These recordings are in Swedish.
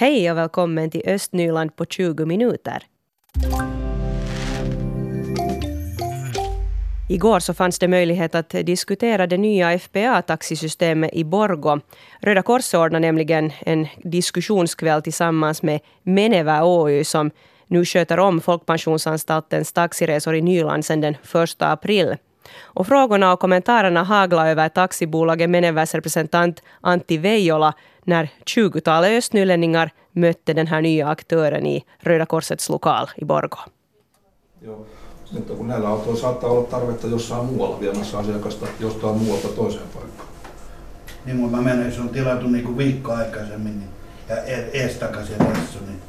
Hej och välkommen till Östnyland på 20 minuter. Igår så fanns det möjlighet att diskutera det nya FPA-taxisystemet i Borgo. Röda Korset ordnade nämligen en diskussionskväll tillsammans med Menevä Oy som nu sköter om Folkpensionsanstaltens taxiresor i Nyland sedan den 1 april. Och frågorna och kommentarerna haglar över taxibolaget Meneväs representant Antti Veijola när 20-talet östnylänningar mötte den här nya aktören i Röda Korsets lokal i Borgo. Joo. Sitten kun näillä autoilla saattaa olla tarvetta jossain muualla viemässä asiakasta jostain muualta toiseen paikkaan. Niin, mutta mä menen, jos on tilattu niin kuin viikko aikaisemmin niin, ja eestakaisin reissu, niin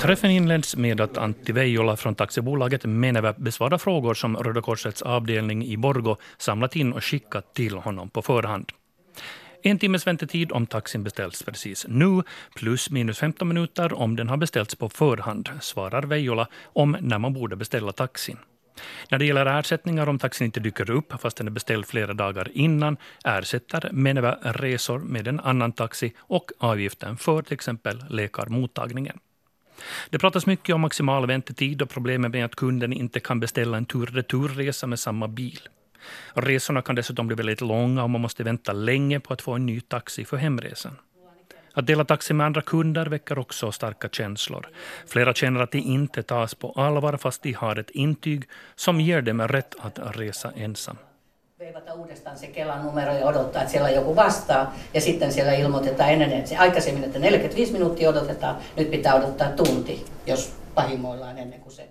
Träffen inleds med att Antti Veijola från taxibolaget Menevä besvarar frågor som Röda Korsets avdelning i Borgo samlat in och skickat till honom på förhand. En timmes väntetid om taxin beställs precis nu, plus minus 15 minuter om den har beställts på förhand, svarar Veijola om när man borde beställa taxin. När det gäller ersättningar om taxin inte dyker upp fast den är beställd flera dagar innan ersätter Meneva resor med en annan taxi och avgiften för till exempel läkarmottagningen. Det pratas mycket om maximal väntetid och problemet med att kunden inte kan beställa en tur-returresa med samma bil. Resorna kan dessutom bli väldigt långa och man måste vänta länge på att få en ny taxi för hemresan. Att dela taxi med andra kunder väcker också starka känslor. Flera känner att de inte tas på allvar fast de har ett intyg som ger dem rätt att resa ensam. veivata uudestaan se Kelan numero ja odottaa, että siellä joku vastaa. Ja sitten siellä ilmoitetaan ennen, että se aikaisemmin, että 45 minuuttia odotetaan, nyt pitää odottaa tunti, jos pahimmoillaan ennen kuin se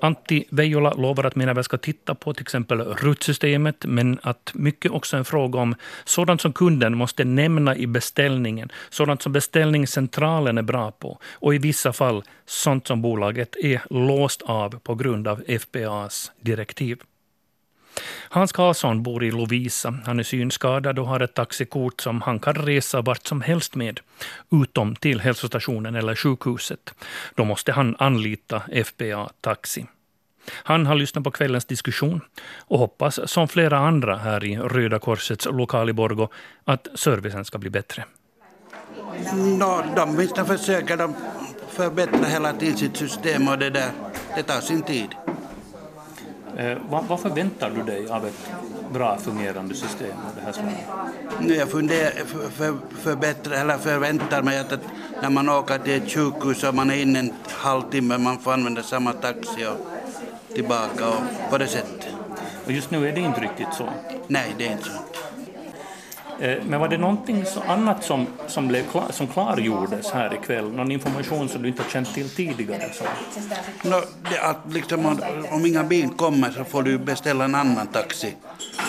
Antti Veijola lovar att Menaväs ska titta på till exempel rutsystemet men att mycket också är en fråga om sådant som kunden måste nämna i beställningen, sådant som beställningscentralen är bra på och i vissa fall sånt som bolaget är låst av på grund av FPAs direktiv. Hans Karlsson bor i Lovisa. Han är synskadad och har ett taxikort som han kan resa vart som helst med, utom till hälsostationen eller sjukhuset. Då måste han anlita FPA Taxi. Han har lyssnat på kvällens diskussion och hoppas, som flera andra här i Röda Korsets lokal i Borgo, att servicen ska bli bättre. No, de visst försöker de förbättra hela tiden sitt system och det där, det tar sin tid. Eh, vad, vad förväntar du dig av ett bra fungerande system av det här slaget? Jag funderar, för, för, förbättra, eller förväntar mig att, att när man åker till ett sjukhus och man är inne en halvtimme, man får använda samma taxi och tillbaka och på det sättet. Och just nu är det inte riktigt så? Nej, det är inte så. Eh, men var det någonting så annat som, som, blev klar, som klargjordes här ikväll? Någon information som du inte har känt till tidigare? Så? No, det, att liksom, om, om inga bil kommer så får du beställa en annan taxi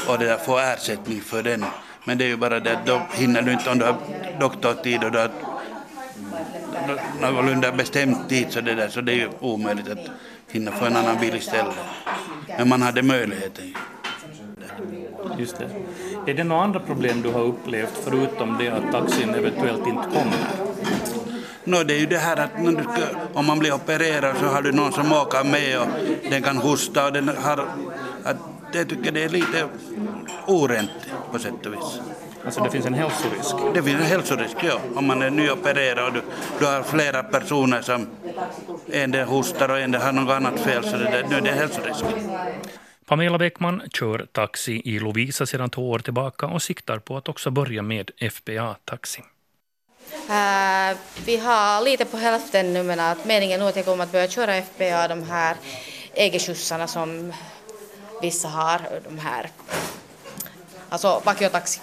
och det där, få ersättning för den. Men det är ju bara det att då hinner du inte om du har doktortid och du har någorlunda bestämd tid så det, där, så det är ju omöjligt att hinna få en annan bil istället. Men man hade möjligheten. Just det. Är det några andra problem du har upplevt förutom det att taxin eventuellt inte kommer? No, det är ju det här att om man blir opererad så har du någon som åker med och den kan hosta och den har... Att, jag tycker det är lite orent på sätt och vis. Alltså det finns en hälsorisk? Det finns en hälsorisk, ja. Om man är nyopererad och du, du har flera personer som en del hostar och en del har något annat fel så det, det, nu är det en hälsorisk. Pamela Bäckman kör taxi i Lovisa sedan två år tillbaka och siktar på att också börja med FBA-taxi. Uh, vi har lite på hälften nu men att meningen nu är att jag kommer att börja köra FBA, de här EG-skjutsarna som vissa har, de här, alltså vakiotaxi.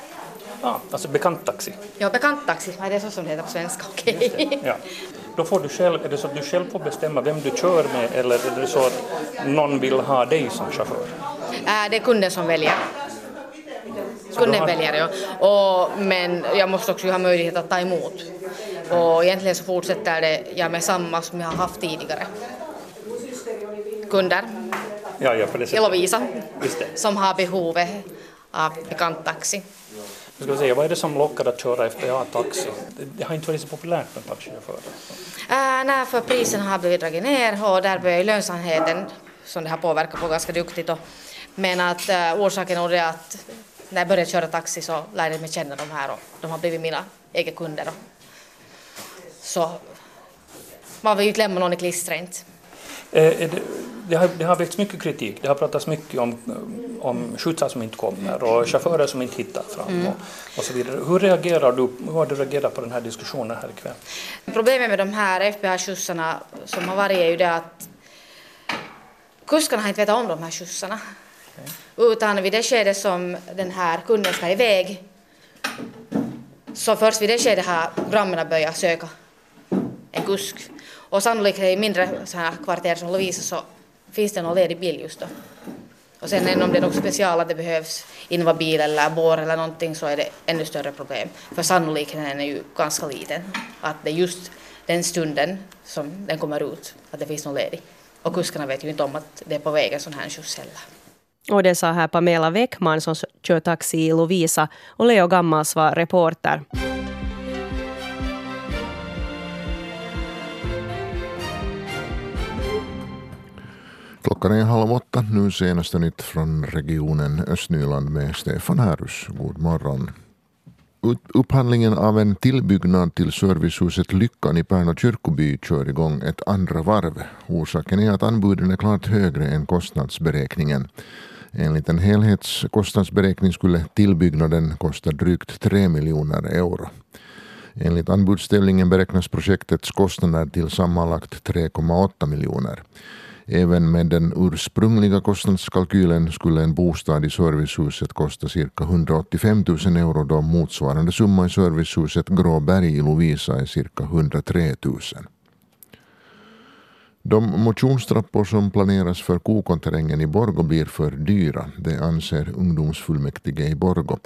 Ja, alltså bekant taxi. Ja, bekant taxi, det är så som det heter på svenska, okej. Okay. Ja. Då får du själv, är det så att du själv får bestämma vem du kör med eller är det så att någon vill ha dig som chaufför? Äh, det är kunden som väljer. Kunden väljer, ja. Och, men jag måste också ha möjlighet att ta emot. Och egentligen så fortsätter det jag med samma som jag har haft tidigare. Kunder. Ja, ja, på det sättet. Lovisa, som har behovet av bekant taxi. Jag ska säga, vad är det som lockar att köra FBA-taxi? Det har inte varit så populärt med taxichaufförer. Äh, nej, för prisen har blivit dragit ner och där börjar lönsamheten som det har påverkat på ganska duktigt. Och, men att äh, orsaken är det att när jag började köra taxi så lärde jag mig känna de här och de har blivit mina egna kunder. så man vill ju inte lämna någon i klistret. Eh, det, har, det har väckts mycket kritik. Det har pratats mycket om, om skjutsar som inte kommer och chaufförer som inte hittar fram mm. och, och, så vidare. Hur reagerar du, hur har du reagerat på den här diskussionen här ikväll? Problemet med de här FBH-skjutsarna som har varit är ju det att kuskarna har inte vetat om de här skjutsarna. Okay. Utan vid det skede som den här kunden ska iväg så först vid det skedet har programmen börjat söka en kusk. Och sannolikt i mindre så här kvarter som Lovisa så finns det någon ledig bil just då. Och sen om det är något special att det behövs invabil eller bår eller någonting så är det ännu större problem. För sannolikheten är ju ganska liten att det är just den stunden som den kommer ut, att det finns någon ledig. Och kuskarna vet ju inte om att det är på väg en sån här skjuts heller. Och det sa här Pamela Weckman som kör taxi i Lovisa och Leo Gammals var reporter. Klockan är halv åtta. Nu senaste nytt från regionen Östnyland med Stefan Härus. God morgon. Upphandlingen av en tillbyggnad till servicehuset Lyckan i Pärnu kyrkoby kör igång ett andra varv. Orsaken är att anbuden är klart högre än kostnadsberäkningen. Enligt en helhetskostnadsberäkning skulle tillbyggnaden kosta drygt 3 miljoner euro. Enligt anbudsställningen beräknas projektets kostnader till sammanlagt 3,8 miljoner. Även med den ursprungliga kostnadskalkylen skulle en bostad i servicehuset kosta cirka 185 000 euro då motsvarande summa i servicehuset Gråberg i Lovisa är cirka 103 000. De motionstrappor som planeras för Kokonterrängen i Borgo blir för dyra, det anser ungdomsfullmäktige i Borgo.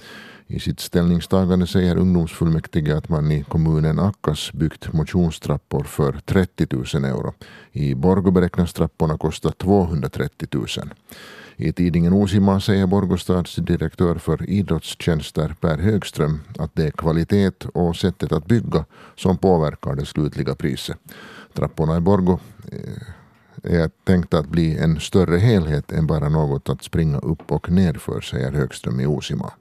I sitt ställningstagande säger ungdomsfullmäktige att man i kommunen Akkas byggt motionstrappor för 30 000 euro. I Borgo beräknas trapporna kosta 230 000. I tidningen Osima säger Borgostads direktör för idrottstjänster Per Högström att det är kvalitet och sättet att bygga som påverkar det slutliga priset. Trapporna i Borgo eh, är tänkta att bli en större helhet än bara något att springa upp och ner för, säger Högström i Osima.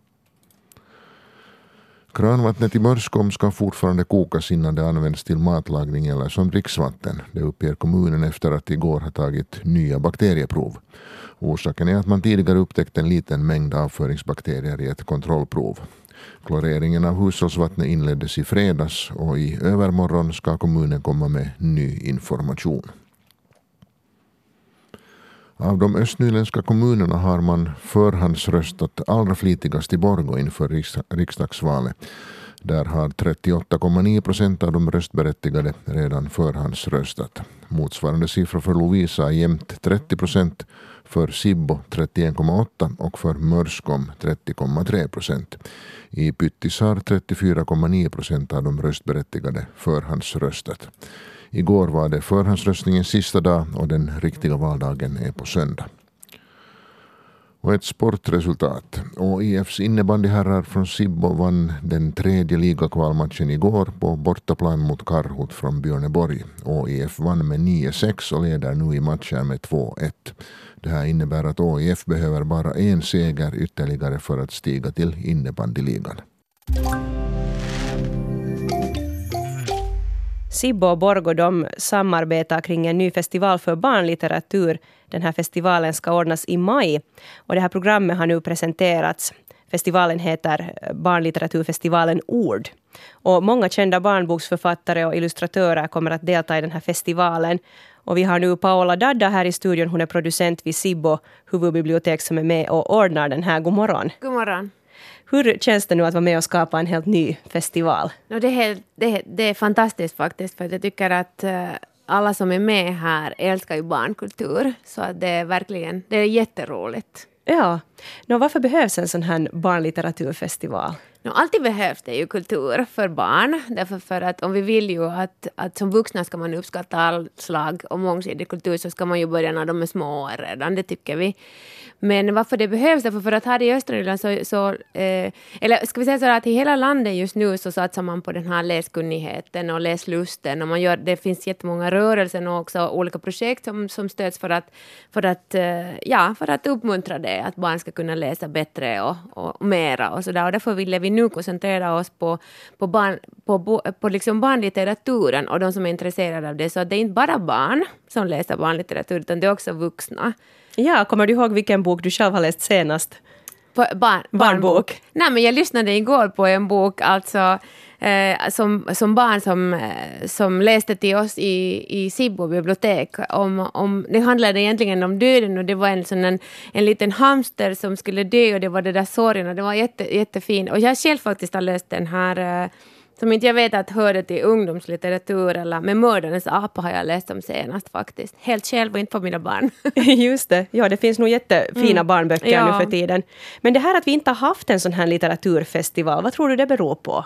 Kranvattnet i Mörskom ska fortfarande kokas innan det används till matlagning eller som dricksvatten. Det uppger kommunen efter att igår ha tagit nya bakterieprov. Orsaken är att man tidigare upptäckt en liten mängd avföringsbakterier i ett kontrollprov. Kloreringen av hushållsvattnet inleddes i fredags och i övermorgon ska kommunen komma med ny information. Av de östnyländska kommunerna har man förhandsröstat allra flitigast i Borgå inför riksdagsvalet. Där har 38,9 procent av de röstberättigade redan förhandsröstat. Motsvarande siffra för Lovisa är jämnt 30 procent, för Sibbo 31,8 och för Mörskom 30,3 procent. I Pyttis har 34,9 procent av de röstberättigade förhandsröstat. Igår var det förhandsröstningens sista dag och den riktiga valdagen är på söndag. Och ett sportresultat. OIFs innebandyherrar från Sibbo vann den tredje ligakvalmatchen igår på bortaplan mot Karhut från Björneborg. OIF vann med 9-6 och leder nu i matchen med 2-1. Det här innebär att OIF behöver bara en seger ytterligare för att stiga till innebandyligan. Sibbo och Borgo de samarbetar kring en ny festival för barnlitteratur. Den här festivalen ska ordnas i maj. Och det här programmet har nu presenterats. Festivalen heter Barnlitteraturfestivalen Ord. Och många kända barnboksförfattare och illustratörer kommer att delta i den här festivalen. Och vi har nu Paola Dadda här i studion. Hon är producent vid Sibbo huvudbibliotek som är med och ordnar den här. God morgon. God morgon. Hur känns det nu att vara med och skapa en helt ny festival? No, det, är helt, det, det är fantastiskt faktiskt, för jag tycker att uh, alla som är med här älskar ju barnkultur. Så att det är verkligen det är jätteroligt. Ja. Nå, varför behövs en sån här barnlitteraturfestival? No, alltid behövs det ju kultur för barn. Därför för att om vi vill ju att, att som vuxna ska man uppskatta all slag och mångsidig kultur så ska man ju börja när de är små redan, det tycker vi. Men varför det behövs, därför för att här i östra så, så eh, eller ska vi säga så att i hela landet just nu så satsar man på den här läskunnigheten och läslusten och man gör, det finns jättemånga rörelser och också olika projekt som, som stöds för att, för att, eh, ja, för att uppmuntra det, att barn ska ska kunna läsa bättre och, och mera och så där. Och därför ville vi nu koncentrera oss på, på, barn, på, på, liksom barnlitteraturen och de som är intresserade av det. Så att det är inte bara barn som läser barnlitteratur, utan det är också vuxna. Ja, kommer du ihåg vilken bok du själv har läst senast? Barn, barnbok? Nej, men jag lyssnade igår på en bok, alltså eh, som, som barn som, eh, som läste till oss i, i Sibbo bibliotek. Om, om, det handlade egentligen om döden och det var en, sån en, en liten hamster som skulle dö och det var det där sorgen och det var jätte, jättefint. Och jag själv faktiskt har läst den här eh, som inte jag vet att hörde till ungdomslitteratur eller med Mördarens apa har jag läst om senast faktiskt. Helt själv och inte på mina barn. Just det, ja det finns nog jättefina mm. barnböcker ja. nu för tiden. Men det här att vi inte har haft en sån här litteraturfestival, vad tror du det beror på?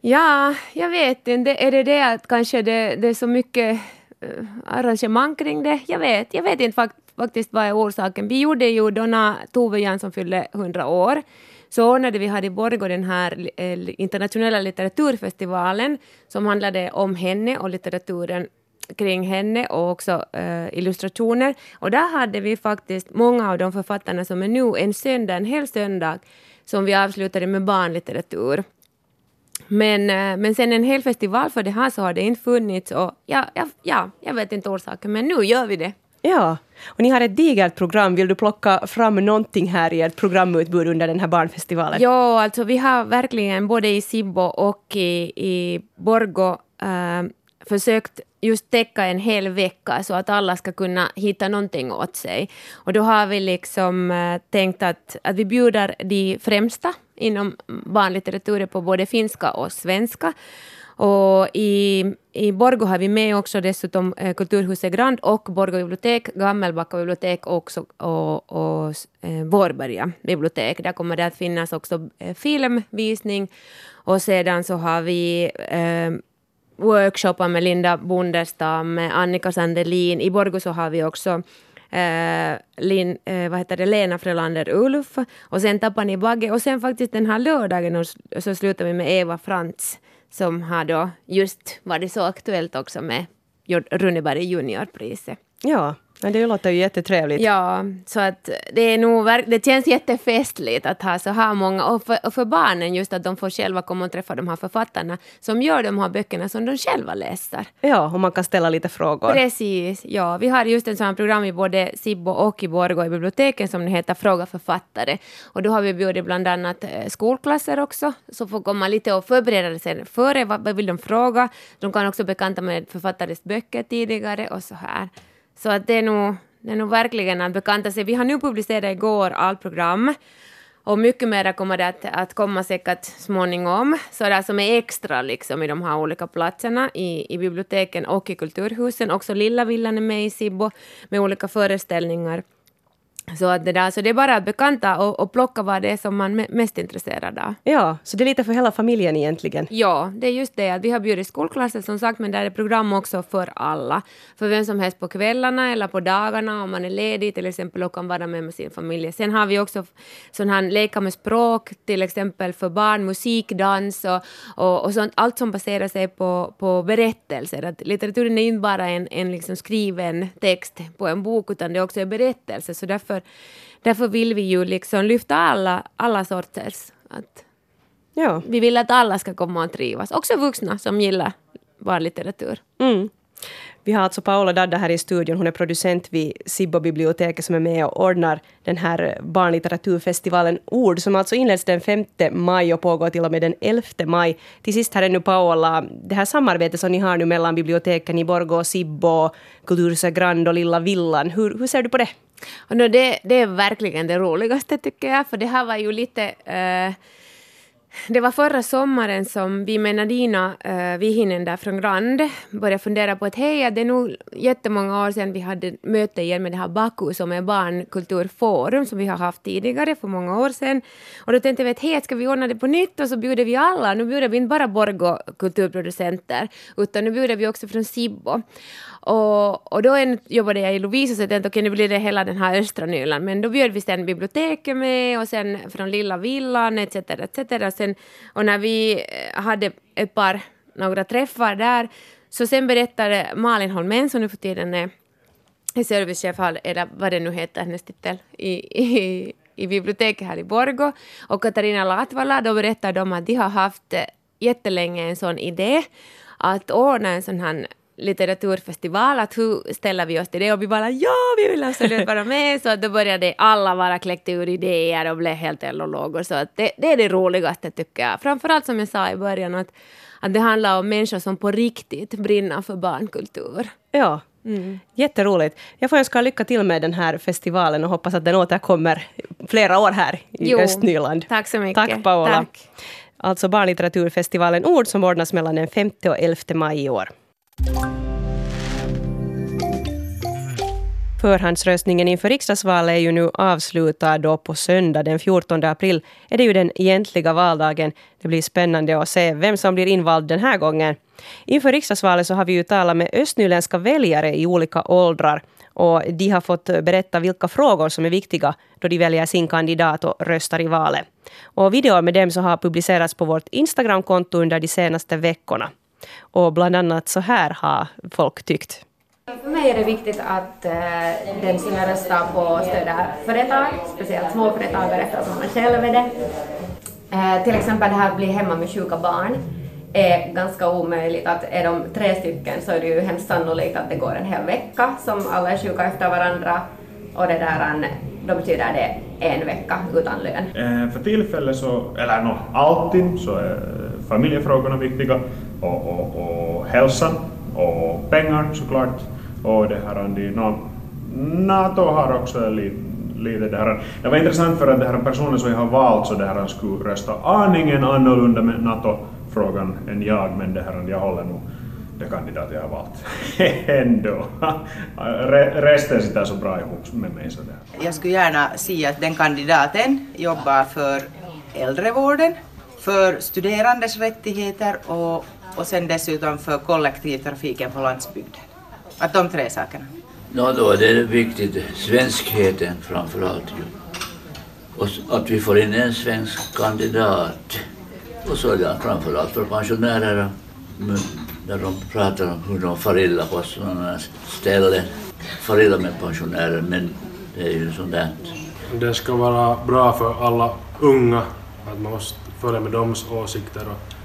Ja, jag vet inte. Är det det att kanske det, det är så mycket eh, arrangemang kring det? Jag vet, jag vet inte fakt faktiskt vad är orsaken. Vi gjorde ju då när Tove Jansson fyllde 100 år så ordnade vi här i Borgå den här eh, internationella litteraturfestivalen som handlade om henne och litteraturen kring henne och också eh, illustrationer. Och där hade vi faktiskt många av de författarna som är nu en söndag, en hel söndag, som vi avslutade med barnlitteratur. Men, uh, men sen en hel festival för det här så har det inte funnits och ja, ja, ja, jag vet inte orsaken men nu gör vi det. Ja, och ni har ett digert program. Vill du plocka fram någonting här i ert programutbud under den här barnfestivalen? Ja, alltså vi har verkligen både i Sibbo och i, i Borgo äh, försökt just täcka en hel vecka så att alla ska kunna hitta någonting åt sig. Och då har vi liksom äh, tänkt att, att vi bjuder de främsta inom barnlitteraturen på både finska och svenska. Och i, i Borgo har vi med också dessutom eh, Kulturhuset Grand och Borgo bibliotek, Gammelbacka bibliotek också, och, och eh, Vårberga bibliotek. Där kommer det att finnas också eh, filmvisning och sedan så har vi eh, workshoppar med Linda Bondestam, med Annika Sandelin. I Borgo så har vi också eh, Lin, eh, vad heter det, Lena Frölander Ulf och sen Tapani Bagge och sen faktiskt den här lördagen så slutar vi med Eva Frantz som har då just varit så aktuellt också med Runeberg juniorpriset. Ja, men det låter ju jättetrevligt. Ja, så att det, är nog, det känns jättefestligt att ha så här många. Och för, och för barnen just att de får själva komma och träffa de här författarna som gör de här böckerna som de själva läser. Ja, och man kan ställa lite frågor. Precis, ja. Vi har just en sån program i både Sibbo och i Borgå i biblioteken som heter Fråga författare. Och då har vi bjudit bland annat eh, skolklasser också, som får komma lite och förbereda sig före. Vad vill de fråga? De kan också bekanta med författares böcker tidigare och så här. Så att det är nog, det är nog verkligen att bekanta sig. Vi har nu publicerat igår allt program och mycket mer kommer det att, att komma säkert småningom. Så det som är extra liksom i de här olika platserna i, i biblioteken och i kulturhusen. Också Lilla Villan är med i Sibbo med olika föreställningar. Så, att det, där, så det är bara att bekanta och, och plocka vad det är som man är mest intresserad av. Ja, så det är lite för hela familjen egentligen? Ja, det är just det. att Vi har bjudit skolklasser som sagt, men där är program också för alla. För vem som helst på kvällarna eller på dagarna om man är ledig till exempel och kan vara med med sin familj. Sen har vi också sån här leka med språk, till exempel för barn, musik, dans och, och, och sånt. Allt som baserar sig på, på berättelser. Att litteraturen är inte bara en, en liksom skriven text på en bok, utan det är också en berättelse. Så därför därför, därför vill vi ju liksom lyfta alla, alla sorters. Att ja. Vi vill att alla ska komma och trivas, också vuxna som gillar barnlitteratur. Mm. Vi har alltså Paola Dadda här i studion. Hon är producent vid Sibbo-biblioteket som är med och ordnar den här barnlitteraturfestivalen Ord som alltså inleds den 5 maj och pågår till och med den 11 maj. Till sist här är nu Paola, det här samarbetet som ni har nu mellan biblioteken i Borgå Sibbo, Kulturhuset Grand och Lilla Villan. Hur, hur ser du på det? Och det, det är verkligen det roligaste tycker jag, för det här var ju lite uh, det var förra sommaren som vi med Nadina eh, uh, Vihinen där från Grand började fundera på att hej, det är nog jättemånga år sedan vi hade möte igen med det här Baku som är barnkulturforum som vi har haft tidigare för många år sedan. Och då tänkte vi att hej, ska vi ordna det på nytt och så bjuder vi alla. Nu bjuder vi inte bara Borgo kulturproducenter utan nu bjuder vi också från Sibbo. Och, och då en, jobbade jag i Lovisa så jag tänkte okej okay, nu blir det hela den här östra Nyland men då bjöd vi sen biblioteket med och sen från Lilla Villan etc. etc. Och, sen, och när vi eh, hade ett par, några träffar där så sen berättade Malin Holmén som nu för tiden är servicechef, eller vad det nu heter, hennes titel, i, i, i biblioteket här i Borgo. Och Katarina Latvala, då berättade de att de har haft eh, jättelänge en sån idé att ordna en sån här litteraturfestival, att hur ställer vi oss till det? Och vi bara ja, vi vill absolut vara med. Så då började alla bara kläcka ur idéer och blev helt eld Så att det, det är det roligaste tycker jag. Framförallt som jag sa i början att, att det handlar om människor som på riktigt brinner för barnkultur. Ja, Mm. Jätteroligt. Jag får önska lycka till med den här festivalen och hoppas att den återkommer flera år här i jo, Östnyland. Tack så mycket. Tack Paola. Tack. Alltså barnlitteraturfestivalen Ord som ordnas mellan den 5 och 11 maj i år. Förhandsröstningen inför riksdagsvalet är ju nu avslutad och på söndag den 14 april är det ju den egentliga valdagen. Det blir spännande att se vem som blir invald den här gången. Inför riksdagsvalet så har vi ju talat med östnyländska väljare i olika åldrar och de har fått berätta vilka frågor som är viktiga då de väljer sin kandidat och röstar i valet. Och videor med dem så har publicerats på vårt Instagramkonto under de senaste veckorna. Och bland annat så här har folk tyckt. För mig är det viktigt att eh, den som röstar på stöder företag, speciellt småföretagare eftersom man själv är det. Eh, till exempel det här att bli hemma med sjuka barn är ganska omöjligt. Att är de tre stycken så är det ju hemskt sannolikt att det går en hel vecka som alla är sjuka efter varandra och det där, då betyder det en vecka utan lön. Eh, för tillfället så, eller no, alltid så är familjefrågorna viktiga och, och, och hälsan och pengar såklart. Och det här, no, NATO har också lite, lite det här. Det var intressant för att den här personen som jag har valt så det här skulle rösta aningen annorlunda med NATO-frågan än jag, men det här, jag håller nog det kandidat jag har valt ändå. Resten sitter så bra ihop med mig. Sådär. Jag skulle gärna se att den kandidaten jobbar för äldrevården, för studerandes rättigheter och, och sen dessutom för kollektivtrafiken på landsbygden. Att de tre sakerna. No, då är det viktigt, svenskheten framför allt. Och att vi får in en svensk kandidat. Och så är det framför allt för pensionärer när de pratar om hur de far illa på sådana ställen. Far illa med pensionärer, men det är ju sånt där. Det ska vara bra för alla unga, att man måste följa med deras åsikter och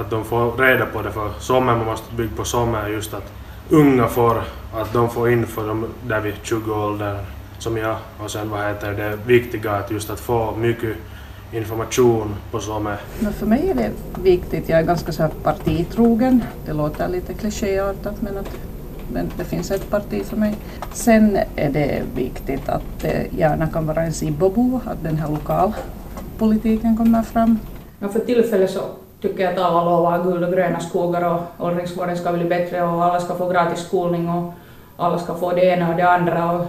att de får reda på det, för sommer man måste bygga på sommar just att unga får, att de får info de där vid 20 åldern som jag och sen vad heter det viktiga att just att få mycket information på sommar. Men för mig är det viktigt, jag är ganska så här partitrogen, det låter lite klichéartat men, att, men det finns ett parti för mig. Sen är det viktigt att det gärna kan vara en Sibbobo, att den här lokalpolitiken kommer fram. Ja, för tillfället så tycker jag att alla lovar guld och gröna skogar och åldringsvården ska bli bättre och alla ska få gratis skolning och alla ska få det ena och det andra. Och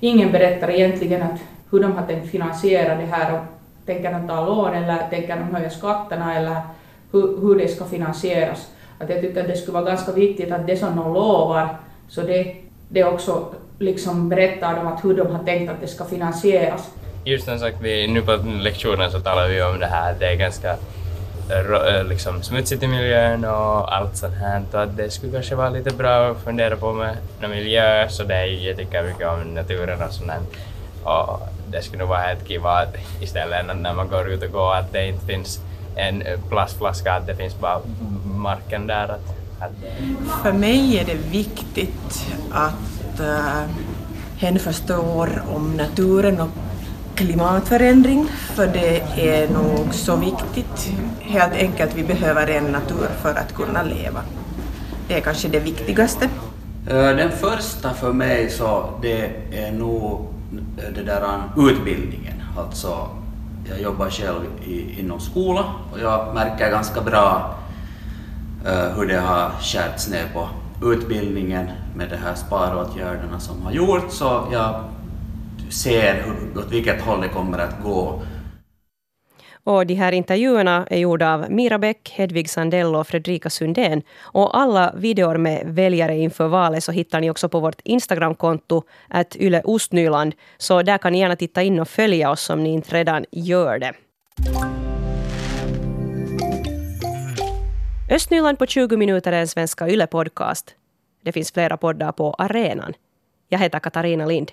ingen berättar egentligen att hur de har tänkt finansiera det här och tänker de ta lån eller tänker de höja skatterna eller hur, hur det ska finansieras. Att jag tycker att det skulle vara ganska viktigt att det som de lovar, så det, det också liksom berättar de att hur de har tänkt att det ska finansieras. Just som sagt, vi, nu på lektionen så talar vi om det här, det är ganska Eh, liksom smutsigt i miljön och allt sånt här. så att det skulle kanske vara lite bra att fundera på med miljö, så det är ju, jag tycker mycket om naturen och sånt Och det skulle nog vara helt kiva att istället när man går ut och går att det inte finns en plastflaska, att det finns bara marken där. Att, att... För mig är det viktigt att eh, hen förstår om naturen och klimatförändring, för det är nog så viktigt. Helt enkelt, vi behöver en natur för att kunna leva. Det är kanske det viktigaste. Eh, den första för mig så det är nog det där eh, utbildningen. Alltså, jag jobbar själv i, inom skola och jag märker ganska bra uh, hur det har skärts ner på utbildningen med de här sparåtgärderna som har gjorts. Så jag ser hur, åt vilket håll det kommer att gå. Och de här intervjuerna är gjorda av Mira Bäck, Hedvig Sandell och Fredrika Sundén. Och alla videor med väljare inför valet så hittar ni också på vårt Instagramkonto, att Yle Ostnyland. Så där kan ni gärna titta in och följa oss om ni inte redan gör det. Östnyland på 20 minuter är en svenska Yle-podcast. Det finns flera poddar på arenan. Jag heter Katarina Lind.